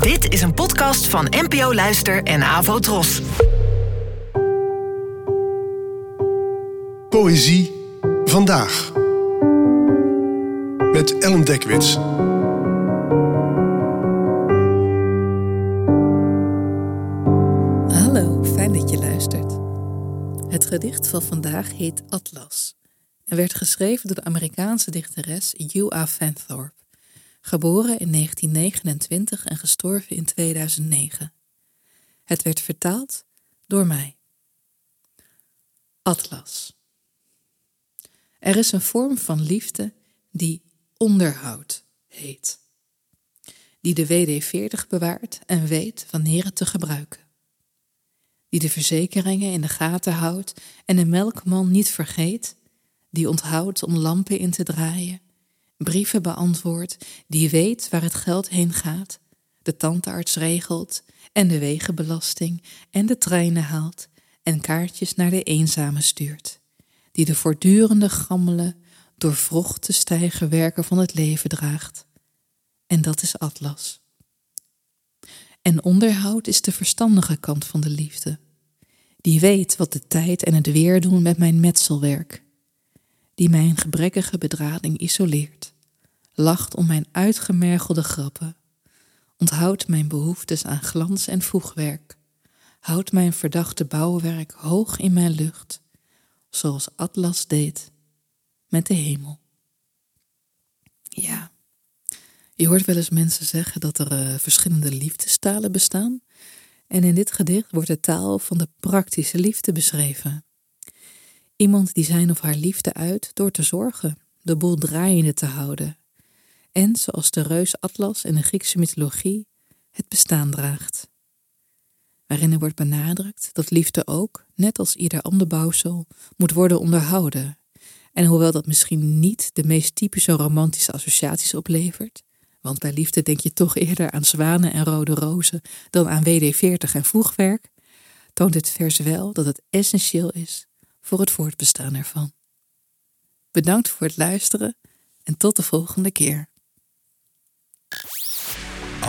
Dit is een podcast van NPO Luister en Avo Tros. Poëzie vandaag. Met Ellen Dekwits. Hallo, fijn dat je luistert. Het gedicht van vandaag heet Atlas en werd geschreven door de Amerikaanse dichteres Hugh A. Fanthorpe, geboren in 1929 en gestorven in 2009. Het werd vertaald door mij. Atlas. Er is een vorm van liefde die onderhoud heet, die de WD-40 bewaart en weet wanneer het te gebruiken die de verzekeringen in de gaten houdt en de melkman niet vergeet, die onthoudt om lampen in te draaien, brieven beantwoordt, die weet waar het geld heen gaat, de tandarts regelt en de wegenbelasting en de treinen haalt en kaartjes naar de eenzame stuurt, die de voortdurende gammele, doorvrochte stijgerwerken van het leven draagt. En dat is Atlas. En onderhoud is de verstandige kant van de liefde. Die weet wat de tijd en het weer doen met mijn metselwerk. Die mijn gebrekkige bedrading isoleert. Lacht om mijn uitgemergelde grappen. Onthoudt mijn behoeftes aan glans en voegwerk. Houdt mijn verdachte bouwwerk hoog in mijn lucht. Zoals Atlas deed met de hemel. Ja. Je hoort wel eens mensen zeggen dat er uh, verschillende liefdestalen bestaan. En in dit gedicht wordt de taal van de praktische liefde beschreven. Iemand die zijn of haar liefde uit door te zorgen, de boel draaiende te houden. En, zoals de reus Atlas in de Griekse mythologie, het bestaan draagt. Waarin er wordt benadrukt dat liefde ook, net als ieder ander bouwsel, moet worden onderhouden. En hoewel dat misschien niet de meest typische romantische associaties oplevert, want bij liefde denk je toch eerder aan zwanen en rode rozen dan aan WD-40 en voegwerk, toont dit vers wel dat het essentieel is voor het voortbestaan ervan. Bedankt voor het luisteren en tot de volgende keer.